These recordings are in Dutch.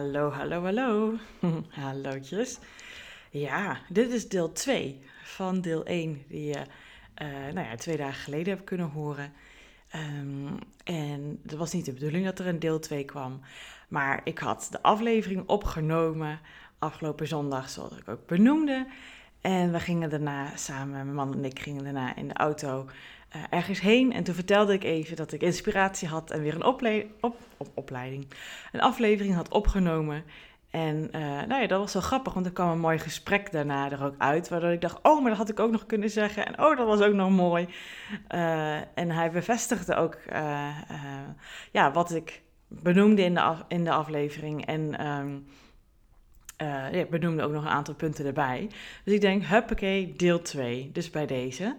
Hallo, hallo, hallo. Hallootjes. Ja, dit is deel 2 van deel 1 die je uh, nou ja, twee dagen geleden hebt kunnen horen. Um, en het was niet de bedoeling dat er een deel 2 kwam. Maar ik had de aflevering opgenomen afgelopen zondag, zoals ik ook benoemde. En we gingen daarna samen, mijn man en ik gingen daarna in de auto uh, ergens heen. En toen vertelde ik even dat ik inspiratie had en weer een op, op, opleiding, een aflevering had opgenomen. En uh, nou ja, dat was wel grappig, want er kwam een mooi gesprek daarna er ook uit. Waardoor ik dacht, oh, maar dat had ik ook nog kunnen zeggen. En oh, dat was ook nog mooi. Uh, en hij bevestigde ook ja, wat ik benoemde in de, in de aflevering. En um, ja, benoemde ook nog een aantal punten erbij. Dus ik denk, huppakee, deel 2. Dus bij deze.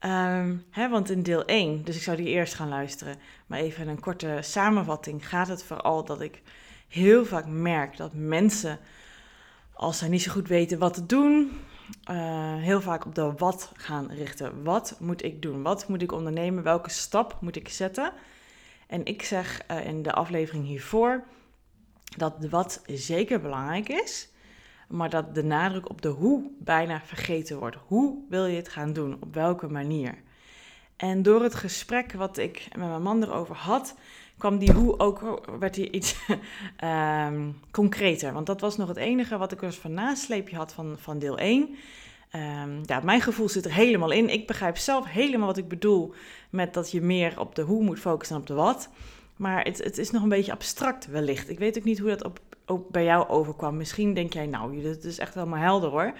Um, hè, want in deel 1, dus ik zou die eerst gaan luisteren, maar even een korte samenvatting, gaat het vooral dat ik heel vaak merk dat mensen, als zij niet zo goed weten wat te doen, uh, heel vaak op de wat gaan richten. Wat moet ik doen? Wat moet ik ondernemen? Welke stap moet ik zetten? En ik zeg uh, in de aflevering hiervoor dat de wat zeker belangrijk is maar dat de nadruk op de hoe bijna vergeten wordt. Hoe wil je het gaan doen? Op welke manier? En door het gesprek wat ik met mijn man erover had, kwam die hoe ook, werd hij iets um, concreter. Want dat was nog het enige wat ik als van nasleepje had van, van deel 1. Um, ehm, ja, mijn gevoel zit er helemaal in. Ik begrijp zelf helemaal wat ik bedoel met dat je meer op de hoe moet focussen dan op de wat. Maar het, het is nog een beetje abstract wellicht. Ik weet ook niet hoe dat op ook bij jou overkwam. Misschien denk jij, nou, dit is echt helemaal helder hoor.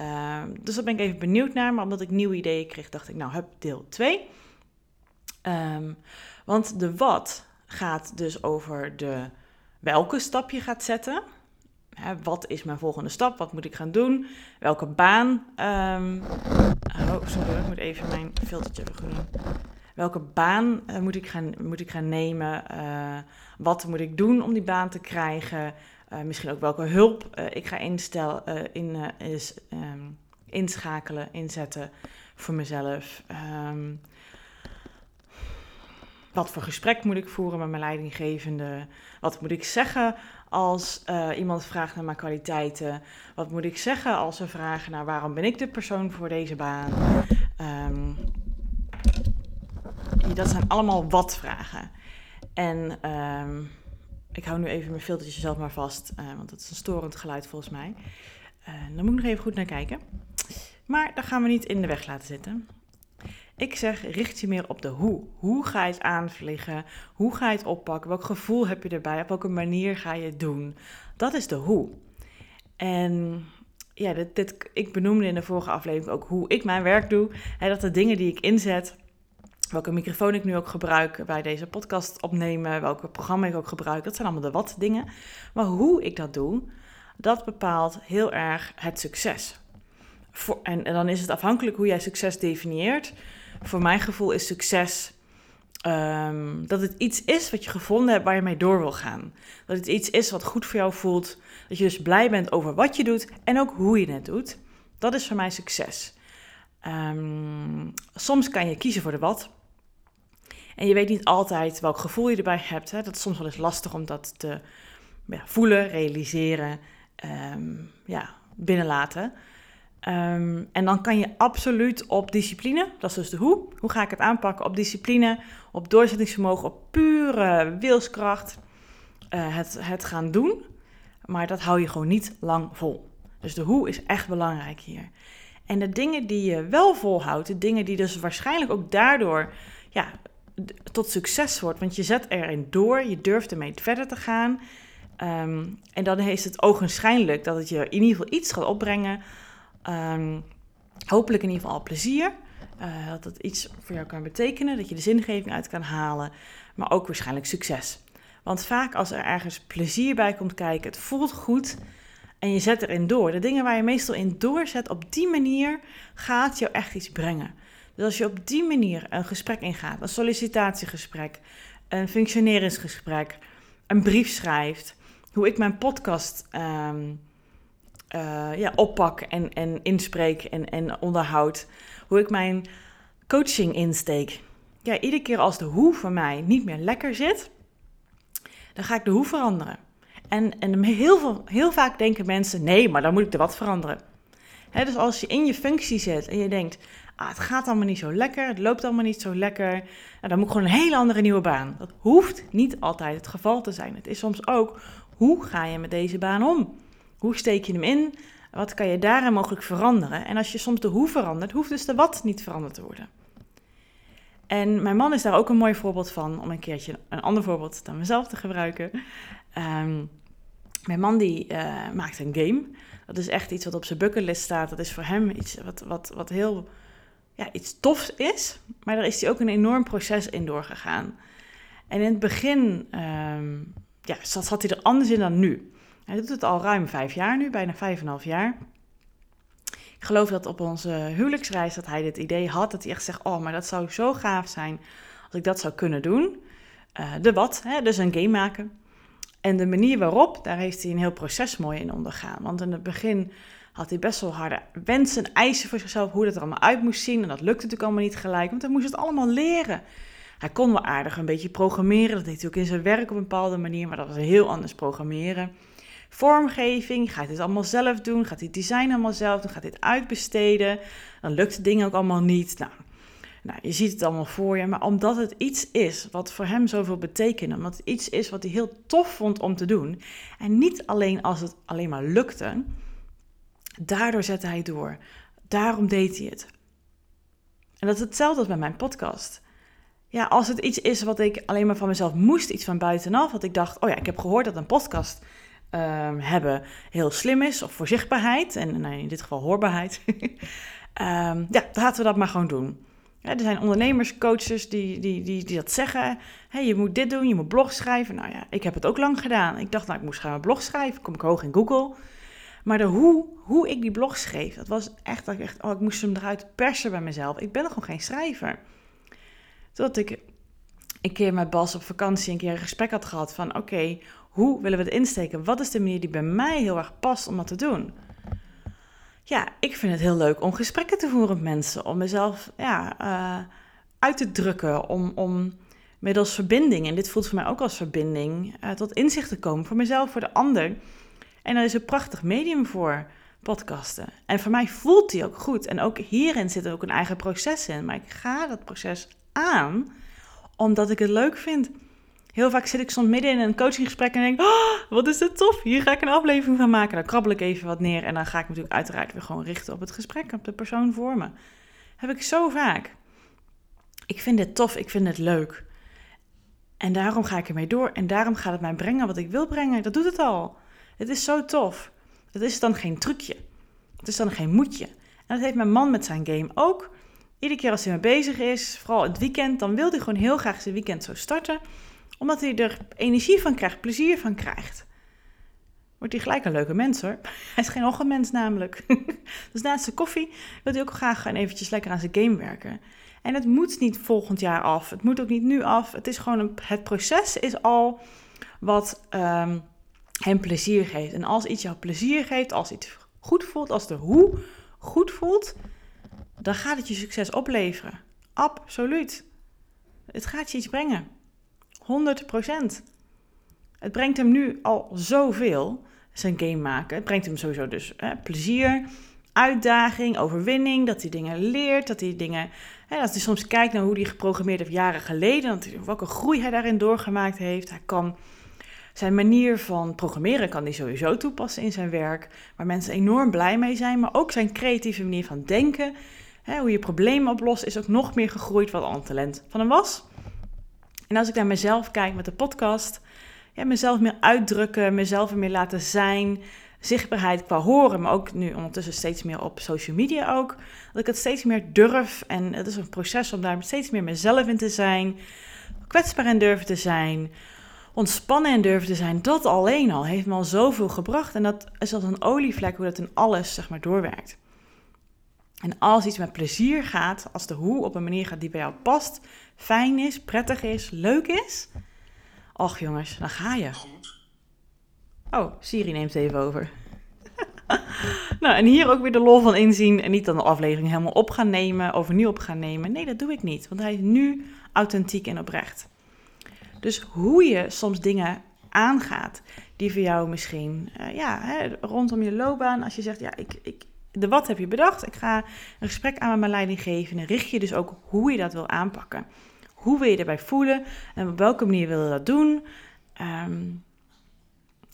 Uh, dus daar ben ik even benieuwd naar. Maar omdat ik nieuwe ideeën kreeg, dacht ik, nou, heb deel 2. Um, ehm, want de wat gaat dus over de welke stap je gaat zetten. Wat is mijn volgende stap? Wat moet ik gaan doen? Welke baan? Um, oh, sorry, ik moet even mijn filtertje vergroenen. Welke baan uh, moet, ik gaan, moet ik gaan nemen? Uh, wat moet ik doen om die baan te krijgen? Uh, misschien ook welke hulp ik ga instel, in, um, inschakelen, inzetten voor mezelf. Um, wat voor gesprek moet ik voeren met mijn leidinggevende? Wat moet ik zeggen als iemand vraagt naar mijn kwaliteiten? Wat moet ik zeggen als ze vragen naar waarom ben ik de persoon voor deze baan? Um, dat zijn allemaal wat-vragen. En um, ik hou nu even mijn filtertje zelf maar vast, uh, want dat is een storend geluid volgens mij. Uh, daar moet ik nog even goed naar kijken. Maar dat gaan we niet in de weg laten zitten. Ik zeg, richt je meer op de hoe. Hoe ga je het aanvliegen? Hoe ga je het oppakken? Welk gevoel heb je erbij? Op welke manier ga je het doen? Dat is de hoe. En ja, dit, dit, ik benoemde in de vorige aflevering ook hoe ik mijn werk doe. Dat de dingen die ik inzet, welke microfoon ik nu ook gebruik bij deze podcast opnemen, welke programma ik ook gebruik, dat zijn allemaal de wat dingen. Maar hoe ik dat doe, dat bepaalt heel erg het succes. Voor, en, dan is het afhankelijk hoe jij succes definieert. Voor mijn gevoel is succes um, dat het iets is wat je gevonden hebt waar je mee door wil gaan. Dat het iets is wat goed voor jou voelt. Dat je dus blij bent over wat je doet en ook hoe je het doet. Dat is voor mij succes. Um, soms kan je kiezen voor de wat. En je weet niet altijd welk gevoel je erbij hebt. Hè. Dat is soms wel eens lastig om dat te ja, voelen, realiseren, um, ja, binnenlaten. Um, en dan kan je absoluut op discipline, dat is dus de hoe. Hoe ga ik het aanpakken? Op discipline, op doorzettingsvermogen, op pure wilskracht. Uh, het, het gaan doen. Maar dat hou je gewoon niet lang vol. Dus de hoe is echt belangrijk hier. En de dingen die je wel volhoudt, de dingen die dus waarschijnlijk ook daardoor ja, tot succes wordt. Want je zet erin door, je durft ermee verder te gaan. Um, en dan is het ogenschijnlijk dat het je in ieder geval iets gaat opbrengen. Um, hopelijk in ieder geval al plezier. Uh, dat het iets voor jou kan betekenen, dat je de zingeving uit kan halen. Maar ook waarschijnlijk succes. Want vaak als er ergens plezier bij komt kijken, het voelt goed en je zet erin door. De dingen waar je meestal in doorzet, op die manier gaat jou echt iets brengen. Dus als je op die manier een gesprek ingaat, een sollicitatiegesprek, een functioneringsgesprek, een brief schrijft, hoe ik mijn podcast um, uh, ja, oppak en, en inspreek en, en onderhoud, hoe ik mijn coaching insteek. Ja, iedere keer als de hoe voor mij niet meer lekker zit, dan ga ik de hoe veranderen. En, en heel, veel, heel vaak denken mensen, nee, maar dan moet ik er wat veranderen. dus als je in je functie zit en je denkt, ah, het gaat allemaal niet zo lekker, het loopt allemaal niet zo lekker, nou, dan moet ik gewoon een hele andere nieuwe baan. Dat hoeft niet altijd het geval te zijn. Het is soms ook, hoe ga je met deze baan om? Hoe steek je hem in? Wat kan je daarin mogelijk veranderen? En als je soms de hoe verandert, hoeft dus de wat niet veranderd te worden. En mijn man is daar ook een mooi voorbeeld van, om een keertje een ander voorbeeld dan mezelf te gebruiken. Ehm, mijn man die uh, maakt een game. Dat is echt iets wat op zijn bucketlist staat. Dat is voor hem iets wat, wat, wat heel ja, iets tofs is. Maar daar is hij ook een enorm proces in doorgegaan. En in het begin um, ja, zat, zat hij er anders in dan nu. Hij doet het al ruim vijf jaar nu, bijna vijf en een half jaar. Ik geloof dat op onze huwelijksreis dat hij dit idee had. Dat hij echt zegt, oh, maar dat zou zo gaaf zijn als ik dat zou kunnen doen. Uh, de wat, hè, dus een game maken. En de manier waarop, daar heeft hij een heel proces mooi in ondergaan. Want in het begin had hij best wel harde wensen en eisen voor zichzelf, hoe dat er allemaal uit moest zien. En dat lukte natuurlijk allemaal niet gelijk, want hij moest het allemaal leren. Hij kon wel aardig een beetje programmeren, dat deed hij ook in zijn werk op een bepaalde manier, maar dat was heel anders programmeren vormgeving. Gaat dit allemaal zelf doen? Gaat hij design allemaal zelf doen? Gaat dit uitbesteden? Dan lukt het ding ook allemaal niet. Nou, nou, je ziet het allemaal voor je. Maar omdat het iets is wat voor hem zoveel betekende. Omdat het iets is wat hij heel tof vond om te doen. En niet alleen als het alleen maar lukte. Daardoor zette hij door. Daarom deed hij het. En dat is hetzelfde als bij mijn podcast. Ja, als het iets is wat ik alleen maar van mezelf moest, iets van buitenaf, wat ik dacht, oh ja, ik heb gehoord dat een podcast Ehm, hebben heel slim is, of voor zichtbaarheid, en in dit geval hoorbaarheid, um, ja, laten we dat maar gewoon doen. er zijn ondernemers, coaches die, die, die, die dat zeggen. Hey, je moet dit doen, je moet blog schrijven. Nou ja, ik heb het ook lang gedaan. Ik dacht, nou, ik moest gaan een blog schrijven. Kom ik hoog in Google. Maar de hoe, hoe ik die blog schreef, dat was echt dat ik echt, oh, ik moest hem eruit persen bij mezelf. Ik ben gewoon geen schrijver. Totdat ik een keer met Bas op vakantie een keer een gesprek had gehad van, oké, hoe willen we het insteken? Wat is de manier die bij mij heel erg past om dat te doen? Ja, ik vind het heel leuk om gesprekken te voeren met mensen, om mezelf ja, uh, uit te drukken, om, om middels verbinding, en dit voelt voor mij ook als verbinding, uh, tot inzicht te komen voor mezelf, voor de ander. En daar is een prachtig medium voor, podcasten. En voor mij voelt die ook goed. En ook hierin zit er ook een eigen proces in. Maar ik ga dat proces aan omdat ik het leuk vind. Heel vaak zit ik soms midden in een coachinggesprek en denk: oh, wat is dit tof, hier ga ik een aflevering van maken. Dan krabbel ik even wat neer en dan ga ik natuurlijk uiteraard weer gewoon richten op het gesprek, op de persoon voor me. heb ik zo vaak. Ik vind dit tof, ik vind het leuk. En daarom ga ik ermee door en daarom gaat het mij brengen wat ik wil brengen. Dat doet het al. Het is zo tof. Het is dan geen trucje. Het is dan geen moedje. En dat heeft mijn man met zijn game ook. Iedere keer als hij mee bezig is, vooral het weekend, dan wil hij gewoon heel graag zijn weekend zo starten omdat hij er energie van krijgt, plezier van krijgt. Wordt hij gelijk een leuke mens hoor. Hij is geen ochtendmens namelijk. dus naast zijn koffie wil hij ook graag gaan eventjes lekker aan zijn game werken. En het moet niet volgend jaar af. Het moet ook niet nu af. Het is gewoon een, het proces is al wat um, hem plezier geeft. En als iets jou plezier geeft, als iets goed voelt, als de hoe goed voelt, dan gaat het je succes opleveren. Absoluut. Het gaat je iets brengen. 100% Het brengt hem nu al zoveel, zijn game maken. Het brengt hem sowieso dus hè, plezier, uitdaging, overwinning. Dat hij dingen leert, dat hij dingen... Hè, als hij soms kijkt naar hoe hij geprogrammeerd heeft jaren geleden... Welke groei hij daarin doorgemaakt heeft. Hij kan... Zijn manier van programmeren kan hij sowieso toepassen in zijn werk, waar mensen enorm blij mee zijn, maar ook zijn creatieve manier van denken, hè, hoe je problemen oplost, is ook nog meer gegroeid wat al een talent van hem was. En als ik naar mezelf kijk met de podcast, ja, mezelf meer uitdrukken, mezelf er meer laten zijn, zichtbaarheid qua horen, maar ook nu ondertussen steeds meer op social media ook, dat ik het steeds meer durf en het is een proces om daar steeds meer mezelf in te zijn, kwetsbaar in durven te zijn, ontspannen in durven te zijn, dat alleen al heeft me al zoveel gebracht en dat is als een olievlek hoe dat in alles zeg maar doorwerkt. En als iets met plezier gaat, als de hoe op een manier gaat die bij jou past, fijn is, prettig is, leuk is. Och jongens, dan ga je. Oh, Siri neemt even over. nou, en hier ook weer de lol van inzien en niet dan de aflevering helemaal op gaan nemen, overnieuw op gaan nemen. Nee, dat doe ik niet, want hij is nu authentiek en oprecht. Dus hoe je soms dingen aangaat, die voor jou misschien, uh, ja, hè, rondom je loopbaan, als je zegt, ja, ik, ik, de wat heb je bedacht, ik ga een gesprek aan met mijn leidinggevende, richt je dus ook hoe je dat wil aanpakken. Hoe wil je erbij voelen en op welke manier wil je dat doen? Um,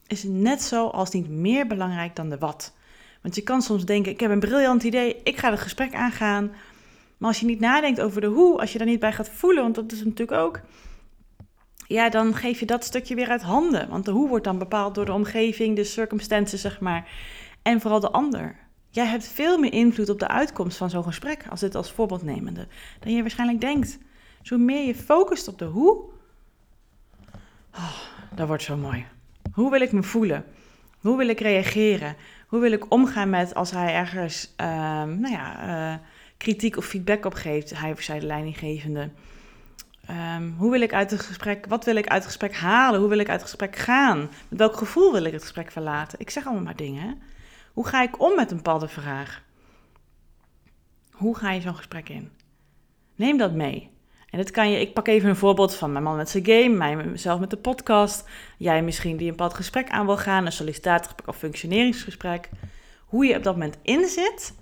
is net zo als niet meer belangrijk dan de wat. Want je kan soms denken, ik heb een briljant idee, ik ga het gesprek aangaan. Maar als je niet nadenkt over de hoe, als je daar niet bij gaat voelen, want dat is natuurlijk ook, ja, dan geef je dat stukje weer uit handen. Want de hoe wordt dan bepaald door de omgeving, de circumstances, zeg maar. En vooral de ander. Jij hebt veel meer invloed op de uitkomst van zo'n gesprek, als dit als voorbeeld nemende, dan je waarschijnlijk denkt. Zo meer je focust op de hoe, oh, dat wordt zo mooi. Hoe wil ik me voelen? Hoe wil ik reageren? Hoe wil ik omgaan met als hij ergens ehm, nou ja, uh, kritiek of feedback op geeft, hij of zij de leidinggevende? Um, hoe wil ik uit het gesprek, wat wil ik uit het gesprek halen? Hoe wil ik uit het gesprek gaan? Met welk gevoel wil ik het gesprek verlaten? Ik zeg allemaal maar dingen. Hoe ga ik om met een bepaalde vraag? Hoe ga je zo'n gesprek in? Neem dat mee. En dat kan je, ik pak even een voorbeeld van mijn man met zijn game, mijzelf met de podcast. Jij misschien die een bepaald gesprek aan wil gaan, een sollicitatiegesprek of functioneringsgesprek. Hoe je op dat moment inzit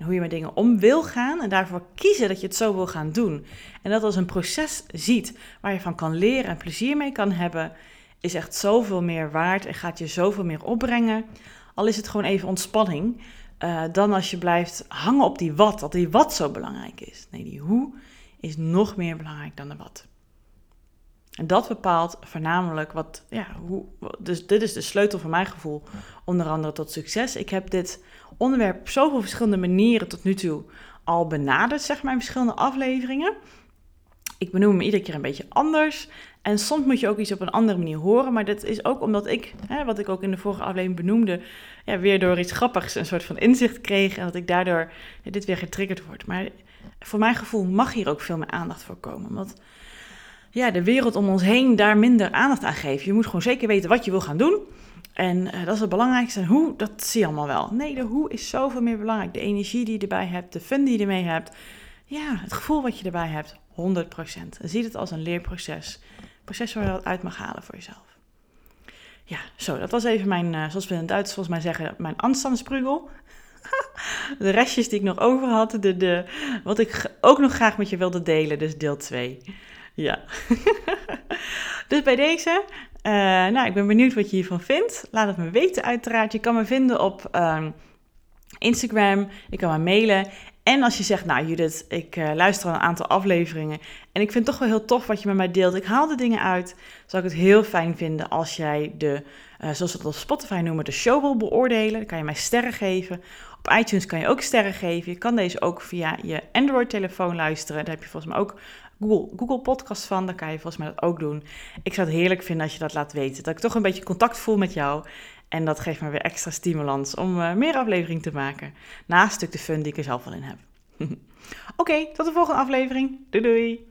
en hoe je met dingen om wil gaan en daarvoor kiezen dat je het zo wil gaan doen. En dat als een proces ziet waar je van kan leren en plezier mee kan hebben, is echt zoveel meer waard en gaat je zoveel meer opbrengen. Al is het gewoon even ontspanning, uh, dan als je blijft hangen op die wat, dat die wat zo belangrijk is. Nee, die hoe is nog meer belangrijk dan de wat. En dat bepaalt voornamelijk wat, ja, hoe, dus dit is de sleutel van mijn gevoel, onder andere tot succes. Ik heb dit onderwerp op zoveel verschillende manieren tot nu toe al benaderd, zeg maar, in verschillende afleveringen. Ik benoem hem iedere keer een beetje anders. En soms moet je ook iets op een andere manier horen. Maar dat is ook omdat ik, hè, wat ik ook in de vorige aflevering benoemde, ja, weer door iets grappigs een soort van inzicht kreeg. En dat ik daardoor ja, dit weer getriggerd word. Maar voor mijn gevoel mag hier ook veel meer aandacht voor komen. Want ja, de wereld om ons heen daar minder aandacht aan geeft. Je moet gewoon zeker weten wat je wil gaan doen. En uh, dat is het belangrijkste. En hoe, dat zie je allemaal wel. Nee, de hoe is zoveel meer belangrijk. De energie die je erbij hebt, de fun die je ermee hebt. Ja, het gevoel wat je erbij hebt, 100%. En zie het als een leerproces. Een proces waar je wat uit mag halen voor jezelf. Ja, zo, dat was even mijn, uh, zoals we in het Duits volgens mij zeggen, mijn aanstandsprugel de restjes die ik nog over had, de, de, wat ik ook nog graag met je wilde delen, dus deel 2. Ja. dus bij deze, uh, nou, ik ben benieuwd wat je hiervan vindt. Laat het me weten uiteraard. Je kan me vinden op um, Instagram, je kan me mailen. En als je zegt, nou Judith, ik uh, luister al een aantal afleveringen en ik vind het toch wel heel tof wat je met mij deelt. Ik haal de dingen uit. Zou ik het heel fijn vinden als jij de, uh, zoals we het op Spotify noemen, de show wil beoordelen. Dan kan je mij sterren geven. Op iTunes kan je ook sterren geven. Je kan deze ook via je Android-telefoon luisteren. Daar heb je volgens mij ook Google, Google Podcast van. Dan kan je volgens mij dat ook doen. Ik zou het heerlijk vinden als je dat laat weten. Dat ik toch een beetje contact voel met jou. En dat geeft me weer extra stimulans om uh, meer aflevering te maken. Naast stuk de fun die ik er zelf al in heb. Oké, tot de volgende aflevering. Doei doei!